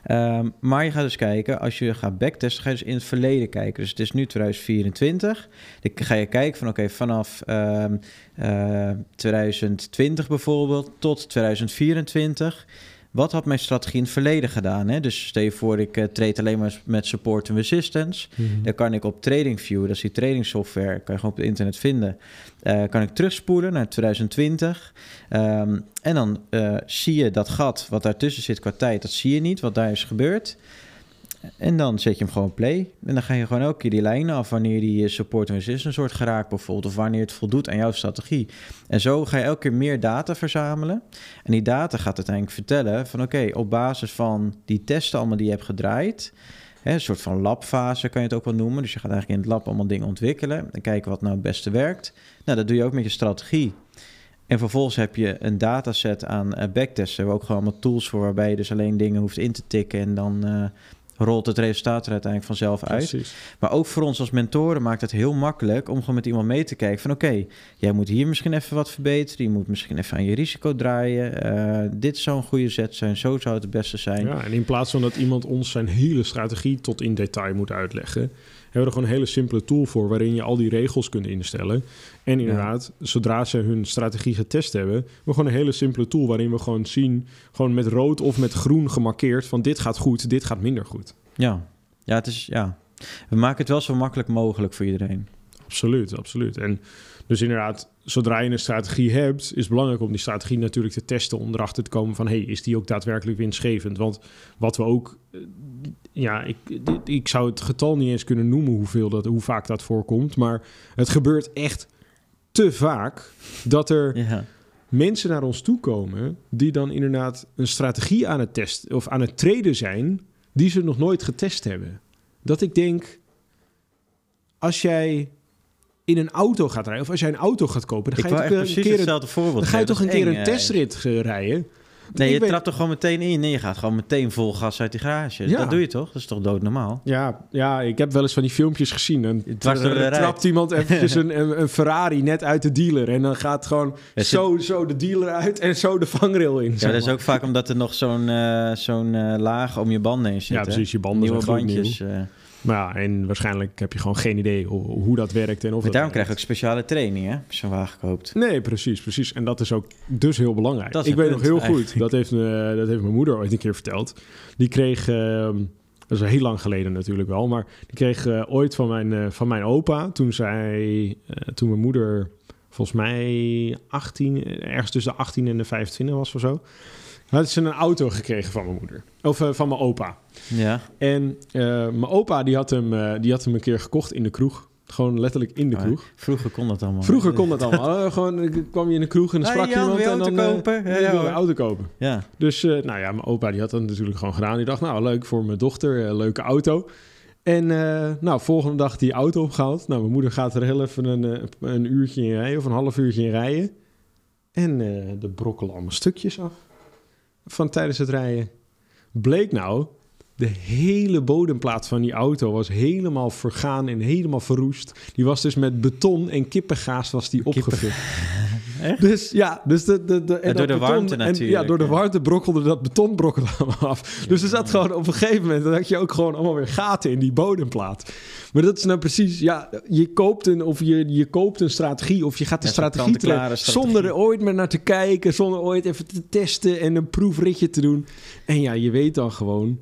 Speaker 2: Ehm, maar je gaat dus kijken, als je gaat backtesten, ga je dus in het verleden kijken. Dus het is nu 2024. Dan ga je kijken van oké, vanaf ehm, eh, 2020 bijvoorbeeld tot 2024. Wat had mijn strategie in het verleden gedaan? Hè? Dus stel je voor, ik eh, trade alleen maar met support en resistance. Dan kan ik op TradingView, dat is die trading software, kan je gewoon op het internet vinden. eh, kan ik terugspoelen naar 2020. Ehm, en dan eh, zie je dat gat wat daartussen zit qua tijd, dat zie je niet, wat daar is gebeurd. En dan zet je hem gewoon play. En dan ga je gewoon elke keer die lijnen af wanneer die eh, support en resistance wordt geraakt bijvoorbeeld. Of wanneer het voldoet aan jouw strategie. En zo ga je elke keer meer data verzamelen. En die data gaat uiteindelijk vertellen van oké, op basis van die testen allemaal die je hebt gedraaid. Hè, een soort van labfase kan je het ook wel noemen. Dus je gaat eigenlijk in het lab allemaal dingen ontwikkelen. En kijken wat nou het beste werkt. Nou, dat doe je ook met je strategie. En vervolgens heb je een dataset aan eh, backtesten. We hebben ook gewoon allemaal tools voor waarbij je dus alleen dingen hoeft in te tikken. En dan eh, rolt het resultaat er uiteindelijk vanzelf uit.
Speaker 1: Precies.
Speaker 2: Maar ook voor ons als mentoren maakt het heel makkelijk om gewoon met iemand mee te kijken van oké, jij moet hier misschien even wat verbeteren. Je moet misschien even aan je risico draaien. Eh, dit zou een goede zet zijn. Zo zou het het beste zijn.
Speaker 1: Ja, en in plaats van dat iemand ons zijn hele strategie tot in detail moet uitleggen, hebben we er gewoon een hele simpele tool voor waarin je al die regels kunt instellen. En inderdaad, zodra ze hun strategie getest hebben, hebben we gewoon een hele simpele tool waarin we gewoon zien, gewoon met rood of met groen gemarkeerd van dit gaat goed, dit gaat minder goed.
Speaker 2: Ja, ja, het is ja. We maken het wel zo makkelijk mogelijk voor iedereen.
Speaker 1: Absoluut, absoluut. En dus inderdaad, zodra je een strategie hebt, is het belangrijk om die strategie natuurlijk te testen om erachter te komen van hey, is die ook daadwerkelijk winstgevend? Want wat we ook, eh, ja, ik, ik zou het getal niet eens kunnen noemen hoeveel dat, hoe vaak dat voorkomt, maar het gebeurt echt te vaak dat er
Speaker 2: Ja,
Speaker 1: mensen naar ons toe komen die dan inderdaad een strategie aan het testen of aan het treden zijn die ze nog nooit getest hebben. Dat ik denk, als jij in een auto gaat rijden of als jij een auto gaat kopen, dan
Speaker 2: ik
Speaker 1: ga je toch een
Speaker 2: precies
Speaker 1: keer een,
Speaker 2: hetzelfde voorbeeld
Speaker 1: dan ga je toch een keer een
Speaker 2: eh.
Speaker 1: testrit eh, rijden.
Speaker 2: Nee,
Speaker 1: Ik
Speaker 2: je trapt er gewoon meteen in. Nee, je gaat gewoon meteen vol gas uit die garage.
Speaker 1: Ja.
Speaker 2: Dat doe je toch? Dat is toch doodnormaal?
Speaker 1: Ja, ja, ik heb wel eens van die filmpjes gezien. Er
Speaker 2: rij.
Speaker 1: trapt iemand eventjes een, een, een Ferrari net uit de dealer. En dan gaat gewoon
Speaker 2: Ja,
Speaker 1: zo, zo de dealer uit en zo de vangrail in.
Speaker 2: Ja,
Speaker 1: zeg
Speaker 2: dat is ook vaak omdat er nog zo'n eh, zo'n eh, laag om je banden in zit.
Speaker 1: Ja, precies. Je banden
Speaker 2: Nieuwe bandjes.
Speaker 1: Maar ja, en waarschijnlijk heb je gewoon geen idee hoe, hoe dat werkt en of
Speaker 2: Maar daarom krijg je ook speciale training, hè? Als je zo'n wagen koopt.
Speaker 1: Nee, precies, precies. En dat is ook dus heel belangrijk.
Speaker 2: Dat is
Speaker 1: ik
Speaker 2: een
Speaker 1: weet nog heel goed, dat heeft, dat heeft mijn moeder ooit een keer verteld. Die kreeg, ehm, dat is heel lang geleden natuurlijk wel, maar die kreeg eh, ooit van mijn, eh, van mijn opa, toen zij, eh, toen mijn moeder volgens mij 18, ergens tussen de 18 en de 25 was of zo, had ze een auto gekregen van mijn moeder. Of eh, van mijn opa.
Speaker 2: Ja.
Speaker 1: En eh, mijn opa die had, hem, eh, die had hem een keer gekocht in de kroeg. Gewoon letterlijk in de
Speaker 2: Oh,
Speaker 1: kroeg.
Speaker 2: Vroeger kon dat allemaal.
Speaker 1: Vroeger kon dat allemaal. Eh, gewoon kwam je in de kroeg en dan
Speaker 2: Hey,
Speaker 1: sprak
Speaker 2: Jan,
Speaker 1: iemand en
Speaker 2: auto
Speaker 1: dan eh,
Speaker 2: kopen? Ja,
Speaker 1: een auto kopen.
Speaker 2: Ja.
Speaker 1: Dus nou ja, mijn opa die had dat natuurlijk gewoon gedaan. Die dacht, nou leuk voor mijn dochter, leuke auto. En nou, volgende dag die auto opgehaald. Nou, mijn moeder gaat er heel even een, een uurtje in rijden of een half uurtje in rijden. En er brokkelen allemaal stukjes af van tijdens het rijden. Bleek nou, de hele bodemplaat van die auto was helemaal vergaan en helemaal verroest. Die was dus met beton en kippengaas was die opgevuld.
Speaker 2: Echt?
Speaker 1: Dus ja, dus de, de, de, en
Speaker 2: door de warmte
Speaker 1: en,
Speaker 2: natuurlijk,
Speaker 1: Ja, door de warmte brokkelde dat beton brokkelde allemaal af. Dus er zat gewoon op een gegeven moment, dan had je ook gewoon allemaal weer gaten in die bodemplaat. Maar dat is nou precies, ja, je koopt een, of je, je koopt een strategie of je gaat de
Speaker 2: Ja,
Speaker 1: strategie
Speaker 2: strategie.
Speaker 1: zonder er ooit meer naar te kijken, zonder ooit even te testen en een proefritje te doen. En ja, je weet dan gewoon,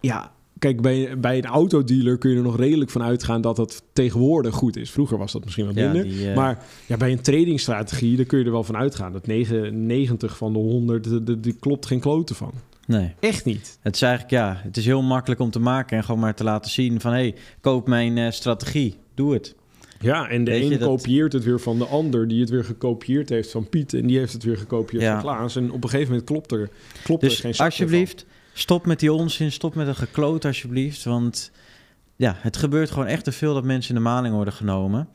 Speaker 1: ja, kijk, bij, bij een autodealer kun je er nog redelijk van uitgaan dat dat tegenwoordig goed is. Vroeger was dat misschien wat
Speaker 2: Ja,
Speaker 1: minder.
Speaker 2: die, eh,
Speaker 1: Maar ja, bij een tradingstrategie, daar kun je er wel van uitgaan. Dat 99 van de 100, de- de- die klopt geen kloten van.
Speaker 2: Nee.
Speaker 1: Echt niet.
Speaker 2: Het is eigenlijk, ja, het is heel makkelijk om te maken en gewoon maar te laten zien van... hé, hey, koop mijn eh, strategie, doe het.
Speaker 1: Ja, en de
Speaker 2: Weet
Speaker 1: een
Speaker 2: dat-
Speaker 1: kopieert het weer van de ander, die het weer gekopieerd heeft van Piet. En die heeft het weer gekopieerd
Speaker 2: Ja.
Speaker 1: van Klaas. En op een gegeven moment klopt er, klopt er
Speaker 2: Dus
Speaker 1: geen meer
Speaker 2: alsjeblieft, stop met die onzin, stop met een gekloot alsjeblieft. Want ja, het gebeurt gewoon echt te veel dat mensen in de maling worden genomen.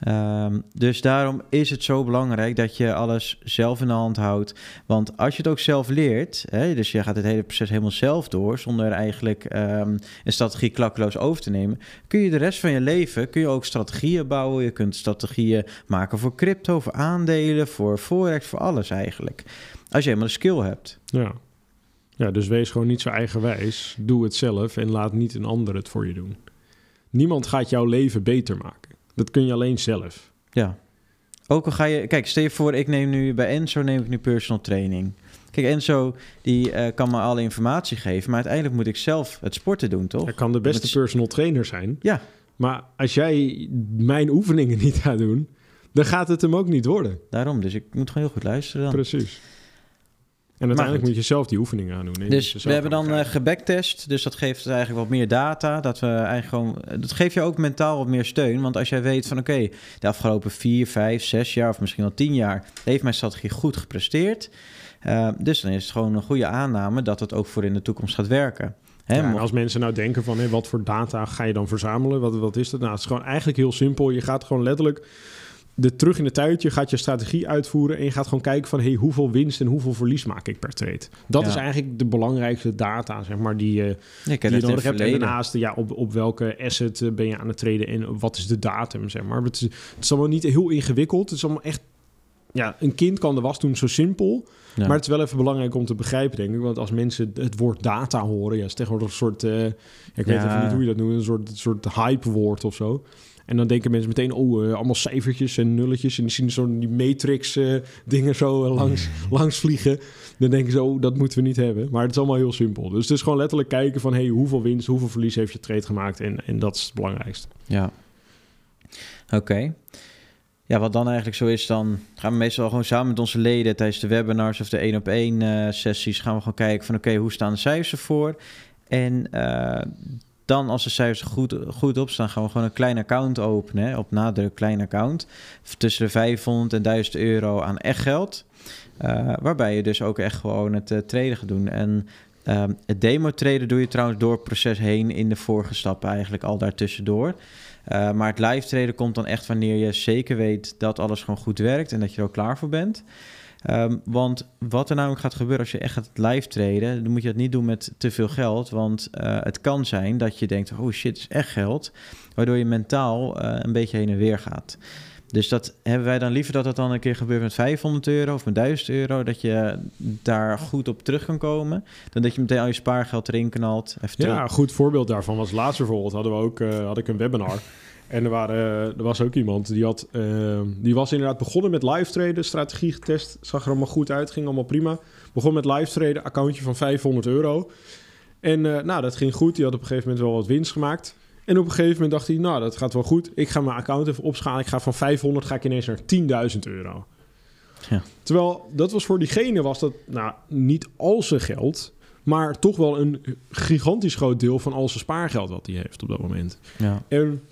Speaker 2: Ehm, dus daarom is het zo belangrijk dat je alles zelf in de hand houdt. Want als je het ook zelf leert, hè, dus je gaat het hele proces helemaal zelf door, zonder eigenlijk ehm, een strategie klakkeloos over te nemen, kun je de rest van je leven kun je ook strategieën bouwen. Je kunt strategieën maken voor crypto, voor aandelen, voor forex, voor alles eigenlijk. Als je helemaal de skill hebt.
Speaker 1: Ja. Ja, dus wees gewoon niet zo eigenwijs. Doe het zelf en laat niet een ander het voor je doen. Niemand gaat jouw leven beter maken. Dat kun je alleen zelf.
Speaker 2: Ja. Ook al ga je... Kijk, stel je voor, ik neem nu bij Enzo neem ik nu personal training. Kijk, Enzo die eh, kan me alle informatie geven, maar uiteindelijk moet ik zelf het sporten doen, toch?
Speaker 1: Hij kan de beste
Speaker 2: Met-
Speaker 1: personal trainer zijn.
Speaker 2: Ja.
Speaker 1: Maar als jij mijn oefeningen niet gaat doen, dan gaat het hem ook niet worden.
Speaker 2: Daarom, dus ik moet gewoon heel goed luisteren dan.
Speaker 1: Precies. En uiteindelijk moet je zelf die oefeningen aan doen.
Speaker 2: Dus we hebben dan eh
Speaker 1: krijgen.
Speaker 2: gebacktest, dus dat geeft eigenlijk wat meer data. Dat we eigenlijk gewoon, dat geeft je ook mentaal wat meer steun. Want als jij weet van oké, de afgelopen vier, vijf, zes jaar of misschien wel tien jaar heeft mijn strategie goed gepresteerd. Eh, dus dan is het gewoon een goede aanname dat het ook voor in de toekomst gaat werken. Hè,
Speaker 1: Ja, als mensen nou denken van, hé, wat voor data ga je dan verzamelen? Wat, wat is dat? Nou, het is gewoon eigenlijk heel simpel. Je gaat gewoon letterlijk de, terug in de tijd, je gaat je strategie uitvoeren en je gaat gewoon kijken van, hé, hoeveel winst en hoeveel verlies maak ik per trade? Dat
Speaker 2: Ja.
Speaker 1: is eigenlijk de belangrijkste data, zeg maar, die,
Speaker 2: ik
Speaker 1: die je
Speaker 2: het
Speaker 1: nodig
Speaker 2: het
Speaker 1: hebt. En daarnaast, ja, op, op welke asset eh, ben je aan het traden en wat is de datum, zeg maar. Het is, het is allemaal niet heel ingewikkeld. Het is allemaal echt... Ja, een kind kan de was doen zo simpel.
Speaker 2: Ja.
Speaker 1: Maar het is wel even belangrijk om te begrijpen, denk ik. Want als mensen het woord data horen... Ja, is tegenwoordig een soort... eh, ik weet
Speaker 2: Ja.
Speaker 1: even niet hoe je dat noemt. Een soort, soort hype-woord of zo. En dan denken mensen meteen... Oh, eh, allemaal cijfertjes en nulletjes. En die zien zo die matrix-dingen zo eh, langs, langs vliegen. Dan denken ze, oh, dat moeten we niet hebben. Maar het is allemaal heel simpel. Dus het is gewoon letterlijk kijken van... Hey, hoeveel winst, hoeveel verlies heeft je trade gemaakt? En, en dat is het belangrijkste.
Speaker 2: Ja. Oké. Ja, wat dan eigenlijk zo is, dan gaan we meestal gewoon samen met onze leden tijdens de webinars of de één op één eh, sessies gaan we gewoon kijken van oké, hoe staan de cijfers ervoor? En eh, dan als de cijfers er goed, goed op staan, gaan we gewoon een klein account openen. Op nadruk klein account. Tussen de 500 en 1000 euro aan echt geld. Eh, waarbij je dus ook echt gewoon het eh, traden gaat doen. En ehm, het demo traden doe je trouwens door het proces heen in de vorige stappen eigenlijk al daartussendoor. Uh, maar het live traden komt dan echt wanneer je zeker weet dat alles gewoon goed werkt en dat je er ook klaar voor bent. Um, want wat er namelijk gaat gebeuren als je echt gaat live traden, dan moet je dat niet doen met te veel geld. Want uh, het kan zijn dat je denkt, oh shit, het is echt geld. Waardoor je mentaal uh, een beetje heen en weer gaat. Dus dat hebben wij dan liever dat dat dan een keer gebeurt met 500 euro of met 1000 euro. Dat je daar goed op terug kan komen. Dan dat je meteen al je spaargeld erin knalt. Even
Speaker 1: ja, een goed voorbeeld daarvan was laatst bijvoorbeeld. Hadden we ook, uh, had ik een webinar. En er, waren, er was ook iemand die had, uh, die was inderdaad begonnen met live traden, strategie getest, zag er allemaal goed uit, ging allemaal prima. Begon met live traden, accountje van 500 euro. En uh, nou, dat ging goed. Die had op een gegeven moment wel wat winst gemaakt. En op een gegeven moment dacht hij, nou, dat gaat wel goed. Ik ga mijn account even opschalen. Ik ga van 500 ga ik ineens naar 10.000 euro.
Speaker 2: Ja.
Speaker 1: Terwijl dat was voor diegene was dat nou niet al zijn geld, maar toch wel een gigantisch groot deel van al zijn spaargeld wat hij heeft op dat moment.
Speaker 2: Ja.
Speaker 1: En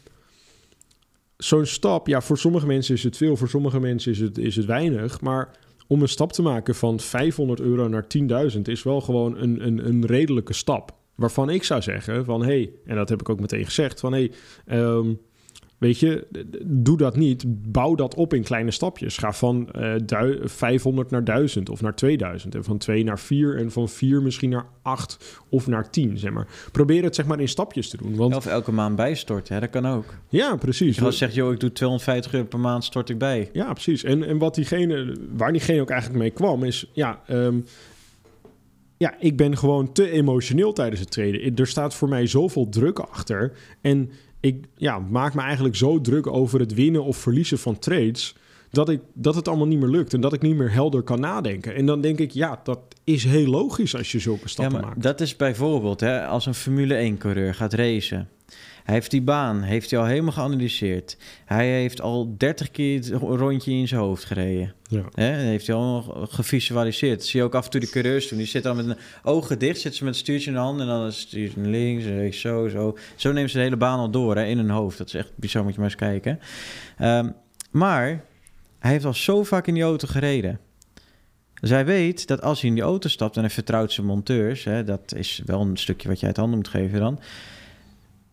Speaker 1: zo'n stap, ja, voor sommige mensen is het veel, voor sommige mensen is het, is het weinig. Maar om een stap te maken van 500 euro naar 10.000 is wel gewoon een, een, een redelijke stap. Waarvan ik zou zeggen van hé, hey, en dat heb ik ook meteen gezegd, van hé, hey, um, weet je, doe dat niet. Bouw dat op in kleine stapjes. Ga van uh, 500 naar 1000 of naar 2000 en van 2 naar 4 en van 4 misschien naar 8 of naar 10, zeg maar. Probeer het zeg maar in stapjes te doen. Want...
Speaker 2: Of elke maand bijstorten, hè? dat kan ook.
Speaker 1: Ja, precies.
Speaker 2: Als je zegt, joh, ik doe 250 euro per maand, stort ik bij.
Speaker 1: Ja, precies. En, en wat diegene, waar diegene ook eigenlijk mee kwam, is ja, um, ja, ik ben gewoon te emotioneel tijdens het traden. Er staat voor mij zoveel druk achter. En ik ja, maak me eigenlijk zo druk over het winnen of verliezen van trades. dat, ik, dat het allemaal niet meer lukt en dat ik niet meer helder kan nadenken. En dan denk ik, ja, dat is heel logisch als je zulke stappen
Speaker 2: ja, maar
Speaker 1: maakt.
Speaker 2: dat is bijvoorbeeld hè, als een Formule 1-coureur gaat racen. Hij heeft die baan, heeft hij al helemaal geanalyseerd. Hij heeft al 30 keer het rondje in zijn hoofd gereden.
Speaker 1: Ja.
Speaker 2: Heeft hij al gevisualiseerd. Dat zie je ook af en toe de coureurs doen. Die zitten dan met hun ogen dicht, zitten ze met het stuurtje in de hand... en dan stuurt ze naar links, en rechts, zo, zo. Zo nemen ze de hele baan al door hè, in hun hoofd. Dat is echt bizar, moet je maar eens kijken. Ehm, maar hij heeft al zo vaak in die auto gereden. Dus hij weet dat als hij in die auto stapt en hij vertrouwt zijn monteurs, hè, dat is wel een stukje wat je uit handen moet geven dan,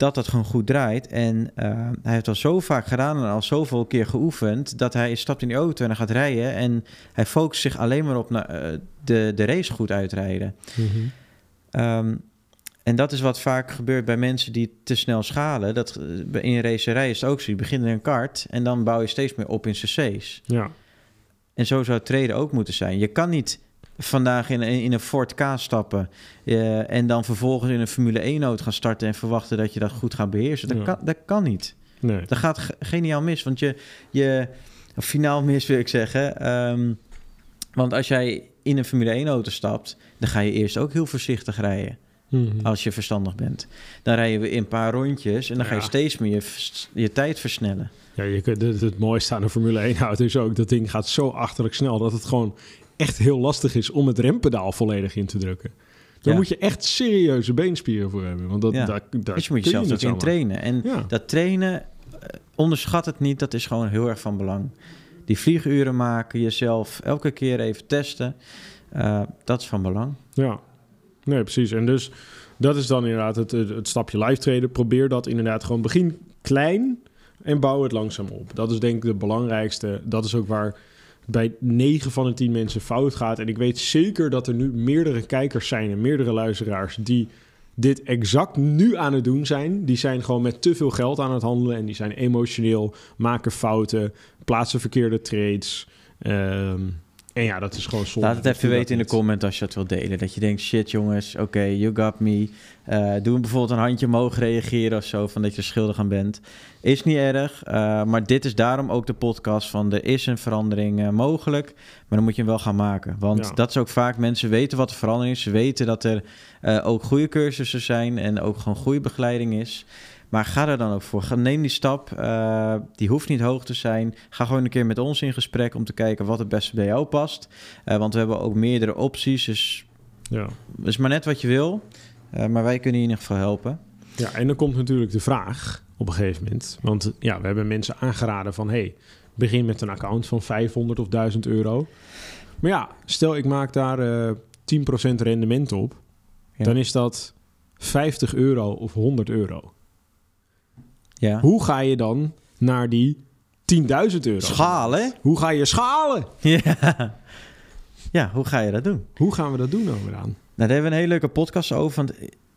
Speaker 2: dat dat gewoon goed draait. En uh, hij heeft al zo vaak gedaan en al zoveel keer geoefend, dat hij stapt in die auto en hij gaat rijden en hij focust zich alleen maar op uh, de, de race goed uitrijden.
Speaker 1: Mm -hmm.
Speaker 2: um, en dat is wat vaak gebeurt bij mensen die te snel schalen. Dat, in racerij is het ook zo. Je begint in een kart en dan bouw je steeds meer op in cc's.
Speaker 1: Ja.
Speaker 2: En zo zou het treden ook moeten zijn. Je kan niet vandaag in, in een Ford K stappen uh, en dan vervolgens in een Formule 1-auto gaan starten en verwachten dat je dat goed gaat beheersen. Dat,
Speaker 1: Ja.
Speaker 2: kan, dat kan niet.
Speaker 1: Nee.
Speaker 2: Dat gaat ge- geniaal mis, want je, je finaal mis wil ik zeggen. Ehm, want als jij in een Formule 1-auto stapt, dan ga je eerst ook heel voorzichtig rijden.
Speaker 1: Mhm.
Speaker 2: Als je verstandig bent. Dan rijden we in een paar rondjes en dan ga je steeds meer je, je tijd versnellen.
Speaker 1: Ja, je, kunt- het, het mooiste aan een Formule 1 auto is ook... dat ding gaat zo achterlijk snel... dat het gewoon echt heel lastig is om het rempedaal volledig in te drukken. Daar
Speaker 2: Ja.
Speaker 1: moet je echt serieuze beenspieren voor hebben. Want dat,
Speaker 2: Ja.
Speaker 1: daar, daar
Speaker 2: Dus je moet jezelf
Speaker 1: niet
Speaker 2: ook in trainen. En
Speaker 1: Ja.
Speaker 2: dat trainen, eh, onderschat het niet, dat is gewoon heel erg van belang. Die vlieguren maken, jezelf elke keer even testen, eh, dat is van belang.
Speaker 1: Ja, nee, precies. En dus dat is dan inderdaad het, het, het stapje live traden. Probeer dat inderdaad gewoon begin klein en bouw het langzaam op. Dat is denk ik de belangrijkste. Dat is ook waar bij 9 van de 10 mensen fout gaat. En ik weet zeker dat er nu meerdere kijkers zijn en meerdere luisteraars die dit exact nu aan het doen zijn. Die zijn gewoon met te veel geld aan het handelen en die zijn emotioneel, maken fouten, plaatsen verkeerde trades. Ehm, en ja, dat is gewoon zonde.
Speaker 2: Laat het even weten in de comment als je dat wilt delen. Dat je denkt, shit jongens, oké, you got me. Eh, doe bijvoorbeeld een handje omhoog reageren of zo, van dat je schuldig aan bent. Is niet erg, eh, maar dit is daarom ook de podcast van er is een verandering eh, mogelijk. Maar dan moet je hem wel gaan maken. Want
Speaker 1: Ja.
Speaker 2: dat is ook vaak, mensen weten wat de verandering is. Ze weten dat er ook goede cursussen zijn en ook gewoon goede begeleiding is. Maar ga er dan ook voor. Ga, neem die stap. eh, die hoeft niet hoog te zijn. Ga gewoon een keer met ons in gesprek om te kijken wat het beste bij jou past. Eh, want we hebben ook meerdere opties. Dus
Speaker 1: Ja.
Speaker 2: is maar net wat je wil. Eh, maar wij kunnen je in ieder geval helpen.
Speaker 1: Ja, en dan komt natuurlijk de vraag op een gegeven moment. Want ja, we hebben mensen aangeraden van... hey, begin met een account van 500 of 1000 euro. Maar ja, stel ik maak daar eh 10% rendement op...
Speaker 2: Ja.
Speaker 1: dan is dat 50 euro of 100 euro.
Speaker 2: Ja.
Speaker 1: Hoe ga je dan naar die 10.000 euro?
Speaker 2: Schalen?
Speaker 1: Hoe ga je schalen?
Speaker 2: Ja. ja, hoe ga je dat doen?
Speaker 1: Hoe gaan we dat doen, Overaan?
Speaker 2: Nou, daar hebben we een hele leuke podcast over. Want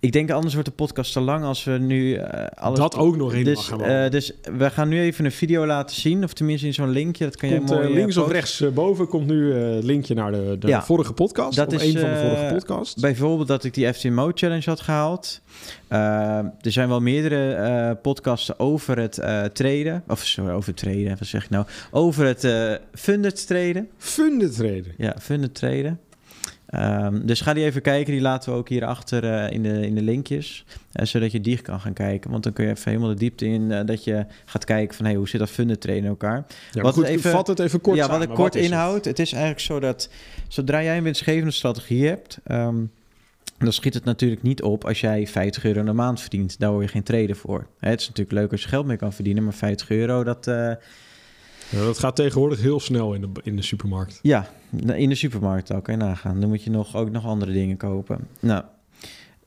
Speaker 2: ik denk anders wordt de podcast te lang als we nu eh, alles...
Speaker 1: Dat ook nog helemaal
Speaker 2: dus,
Speaker 1: gaan
Speaker 2: eh, dus we gaan nu even een video laten zien. Of tenminste in zo'n linkje. Dat kan
Speaker 1: Komt,
Speaker 2: jij mooi...
Speaker 1: eh,
Speaker 2: eh,
Speaker 1: links of rechts boven komt nu het linkje naar de, de
Speaker 2: Ja.
Speaker 1: vorige podcast.
Speaker 2: Dat
Speaker 1: of
Speaker 2: is,
Speaker 1: een van de vorige podcasts.
Speaker 2: Bijvoorbeeld dat ik die FTMO Challenge had gehaald. Eh, er zijn wel meerdere podcasten over het traden. Of sorry, over het traden. Wat zeg ik nou? Over het funded traden.
Speaker 1: Funded traden.
Speaker 2: Ja, funded traden. Ehm, dus ga die even kijken. Die laten we ook hierachter eh in, de, in de linkjes. eh, zodat je die kan gaan kijken. Want dan kun je even helemaal de diepte in. eh, dat je gaat kijken van hey, hoe zit dat funded traden in elkaar.
Speaker 1: Ja,
Speaker 2: Wat
Speaker 1: goed,
Speaker 2: even-
Speaker 1: vat het even kort
Speaker 2: ja,
Speaker 1: samen.
Speaker 2: wat ik kort inhoud. Het? is eigenlijk zo dat zodra jij een winstgevende strategie hebt, ehm, dan schiet het natuurlijk niet op als jij 50 euro in de maand verdient. Daar hoor je geen trader voor. Hè, het is natuurlijk leuk als je geld mee kan verdienen, maar 50 euro, dat
Speaker 1: Ja, dat gaat tegenwoordig heel snel in de, in de supermarkt.
Speaker 2: ja, in de supermarkt ook. Hè, nagaan. Dan moet je nog, ook nog andere dingen kopen. Nou,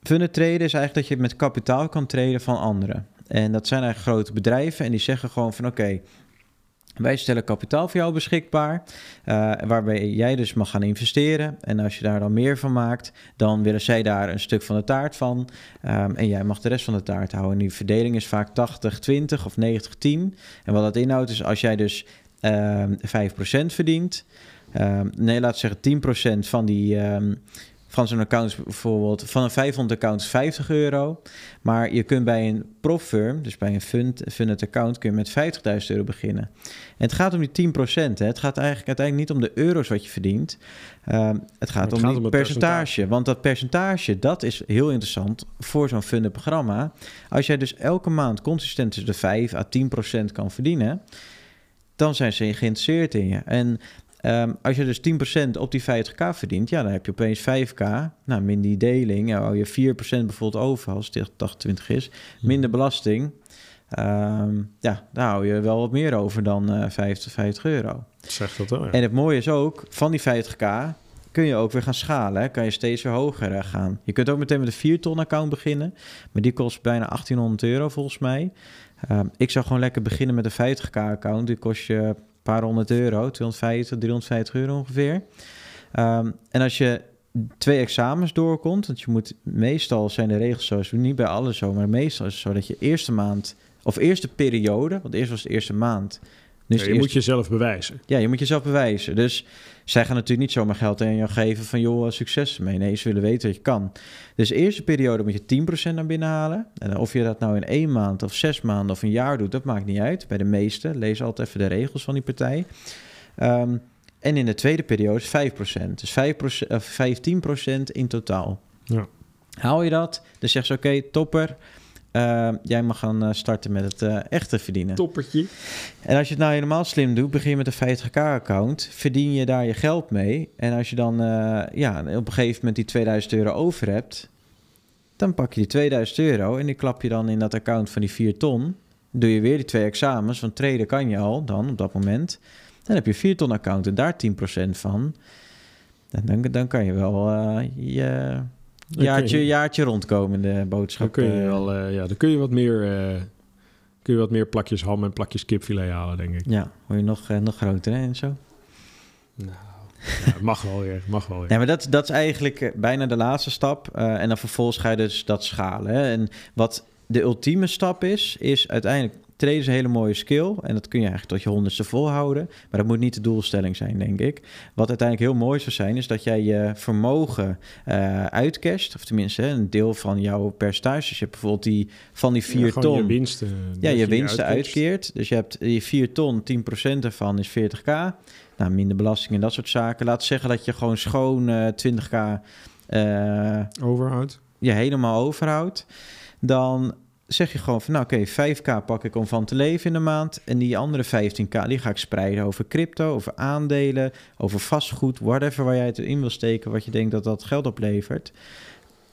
Speaker 2: funded traden is eigenlijk dat je met kapitaal kan traden van anderen. En dat zijn eigenlijk grote bedrijven en die zeggen gewoon van oké, Wij stellen kapitaal voor jou beschikbaar, eh, waarbij jij dus mag gaan investeren. En als je daar dan meer van maakt, dan willen zij daar een stuk van de taart van. Ehm, en jij mag de rest van de taart houden. En die verdeling is vaak 80-20 of 90-10. En wat dat inhoudt is als jij dus ehm 5% verdient, ehm, nee, laat zeggen 10% van die, van zo'n account bijvoorbeeld van een 500 accounts 50 euro. Maar je kunt bij een proffirm, dus bij een fund, funded account, kun je met 50.000 euro beginnen. En het gaat om die 10%. Hè. Het gaat eigenlijk uiteindelijk niet om de euro's wat je verdient. Ehm, het gaat om het percentage. Want dat percentage, dat is heel interessant voor zo'n funded programma. Als jij dus elke maand consistent tussen de 5 à 10% kan verdienen dan zijn ze geïnteresseerd in je. En Ehm, als je dus 10% op die 50k verdient, ja, dan heb je opeens 5k. Nou, min die deling, hou je 4% bijvoorbeeld over als het 28 is. Mhm. Minder belasting. Ehm, ja, daar hou je wel wat meer over dan uh, 50, 50 euro.
Speaker 1: Zeg dat wel, ja.
Speaker 2: En het mooie is ook, van die 50k kun je ook weer gaan schalen. Hè? Kan je steeds weer hoger gaan. Je kunt ook meteen met een 4 ton account beginnen. Maar die kost bijna 1800 euro volgens mij. Um, ik zou gewoon lekker beginnen met een 50k account. Die kost je paar honderd euro, 250, 350 euro ongeveer. Um, en als je twee examens doorkomt, want je moet meestal zijn de regels zo, niet bij alle zo, maar meestal is het zo dat je eerste maand of eerste periode, want eerst was het eerste maand,
Speaker 1: dus je moet jezelf bewijzen.
Speaker 2: Ja, je moet jezelf bewijzen. Dus zij gaan natuurlijk niet zomaar geld aan jou geven van joh, succes mee. Nee, ze willen weten wat je kan. Dus de eerste periode moet je 10% naar binnen halen. En of je dat nou in één maand of zes maanden of een jaar doet, dat maakt niet uit. Bij de meeste, lees altijd even de regels van die partij. Um, en in de tweede periode is 5%. Dus 5%, of 15% in totaal. Ja. Haal je dat, dan zegt ze oké, topper. Uh, jij mag gaan eh, starten met het uh, echte verdienen.
Speaker 1: Toppertje.
Speaker 2: En als je het nou helemaal slim doet, begin je met een 50k-account. Verdien je daar je geld mee. En als je dan uh, ja, op een gegeven moment die 2000 euro over hebt... dan pak je die 2000 euro en die klap je dan in dat account van die 4 ton. Doe je weer die twee examens, want traden kan je al dan op dat moment. Dan heb je 4 ton account en daar 10% van. En dan, dan kan je wel je jaartje, je, jaartje rondkomende boodschap.
Speaker 1: Dan kun je, wel, uh, ja, dan kun je wat meer... Uh, kun je wat meer plakjes ham en plakjes kipfilet halen, denk ik.
Speaker 2: Ja, word je nog, uh, nog groter hè, en zo?
Speaker 1: Nou, ja, mag wel weer, mag wel weer.
Speaker 2: Ja, maar dat, dat is eigenlijk bijna de laatste stap. en dan vervolgens ga je dus dat schalen. Hè? En wat de ultieme stap is, is uiteindelijk Traden is een hele mooie skill en dat kun je eigenlijk tot je honderdste volhouden. Maar dat moet niet de doelstelling zijn, denk ik. Wat uiteindelijk heel mooi zou zijn, is dat jij je vermogen uh, uitcasht. Of tenminste, een deel van jouw percentage. je hebt bijvoorbeeld die van die 4 ton.
Speaker 1: Je winsten.
Speaker 2: Ja, je winsten uitkeert. Dus je hebt die 4 ton, 10% ervan is 40k. Nou, minder belasting en dat soort zaken. Laat zeggen dat je gewoon schoon uh, 20k uh,
Speaker 1: overhoudt.
Speaker 2: Je helemaal overhoudt. Dan zeg je gewoon van, nou oké, 5k pak ik om van te leven in de maand. En die andere 15k, die ga ik spreiden over crypto, over aandelen, over vastgoed, whatever waar jij het in wil steken, wat je denkt dat dat geld oplevert.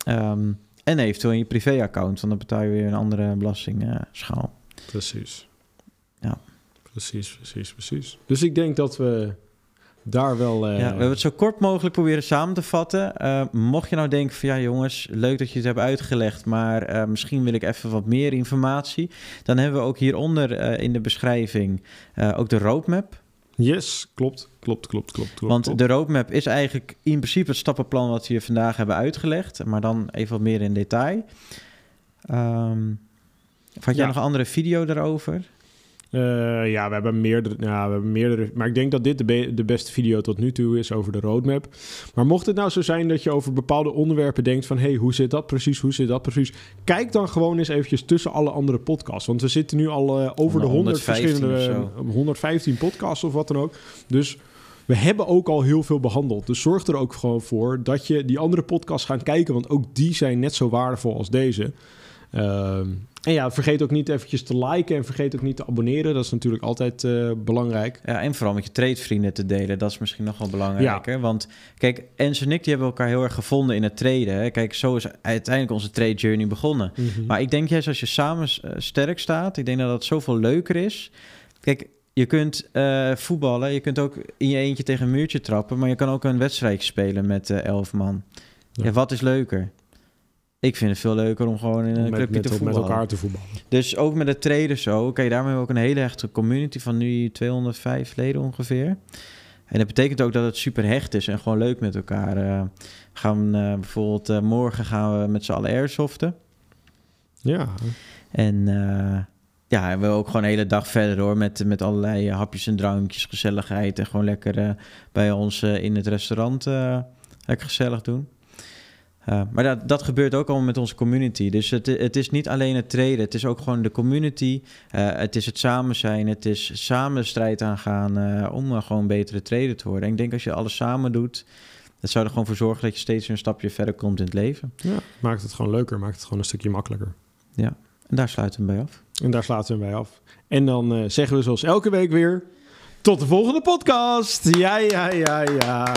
Speaker 2: Um, en eventueel in je privéaccount, want dan betaal je weer een andere belastingschaal.
Speaker 1: precies.
Speaker 2: Ja.
Speaker 1: Precies, precies, precies. Dus ik denk dat we daar wel...
Speaker 2: Ja, we hebben het zo kort mogelijk proberen samen te vatten. Uh, mocht je nou denken van ja jongens, leuk dat je het hebt uitgelegd, maar uh, misschien wil ik even wat meer informatie. Dan hebben we ook hieronder in de beschrijving ook de roadmap.
Speaker 1: Yes, klopt, klopt, klopt, klopt. klopt
Speaker 2: Want de roadmap is eigenlijk in principe het stappenplan wat we hier vandaag hebben uitgelegd, maar dan even wat meer in detail. Um, had jij ja. nog een andere video daarover?
Speaker 1: Uh, ja, we hebben, meerdere, ja, we hebben meerdere. Maar ik denk dat dit de, be de, beste video tot nu toe is over de roadmap. Maar mocht het nou zo zijn dat je over bepaalde onderwerpen denkt van... hé, hey, hoe zit dat precies, hoe zit dat precies? Kijk dan gewoon eens eventjes tussen alle andere podcasts. Want we zitten nu al uh, over de 100 verschillende... 115 podcasts of wat dan ook. Dus we hebben ook al heel veel behandeld. Dus zorg er ook gewoon voor dat je die andere podcasts gaat kijken. Want ook die zijn net zo waardevol als deze. Uh, en ja, vergeet ook niet eventjes te liken en vergeet ook niet te abonneren. Dat is natuurlijk altijd uh, belangrijk.
Speaker 2: Ja, en vooral met je tradevrienden te delen. Dat is misschien nog wel belangrijker. Ja. Want kijk, Ens en ik die hebben elkaar heel erg gevonden in het traden. Kijk, zo is uiteindelijk onze trade journey begonnen. Mm -hmm. Maar ik denk juist als je samen uh, sterk staat, ik denk dat dat zoveel leuker is. Kijk, je kunt uh, voetballen, je kunt ook in je eentje tegen een muurtje trappen, maar je kan ook een wedstrijd spelen met elf man. Ja. ja, wat is leuker? Ik vind het veel leuker om gewoon in een met, clubje te voetballen.
Speaker 1: Met elkaar te voetballen.
Speaker 2: Dus ook met de traders zo. Kijk, daarmee hebben we ook een hele hechte community van nu 205 leden ongeveer. En dat betekent ook dat het super hecht is en gewoon leuk met elkaar. Uh, gaan uh, bijvoorbeeld uh, morgen gaan we met z'n allen airsoften.
Speaker 1: Ja.
Speaker 2: En ja, we ook gewoon de hele dag verder hoor. Met, met allerlei hapjes en drankjes, gezelligheid. En gewoon lekker bij ons in het restaurant lekker gezellig doen. Uh, maar dat, dat gebeurt ook allemaal met onze community. Dus het, het is niet alleen het treden, het is ook gewoon de community. Uh, het is het samen zijn, het is samen de strijd aangaan uh, om gewoon betere trader te worden. En ik denk als je alles samen doet, dat zou er gewoon voor zorgen dat je steeds een stapje verder komt in het leven.
Speaker 1: Ja, maakt het gewoon leuker, maakt het gewoon een stukje makkelijker.
Speaker 2: Ja, en daar sluiten we bij af.
Speaker 1: En daar sluiten we bij af. En dan zeggen we zoals elke week weer... Tot de volgende podcast. Ja, ja, ja, ja.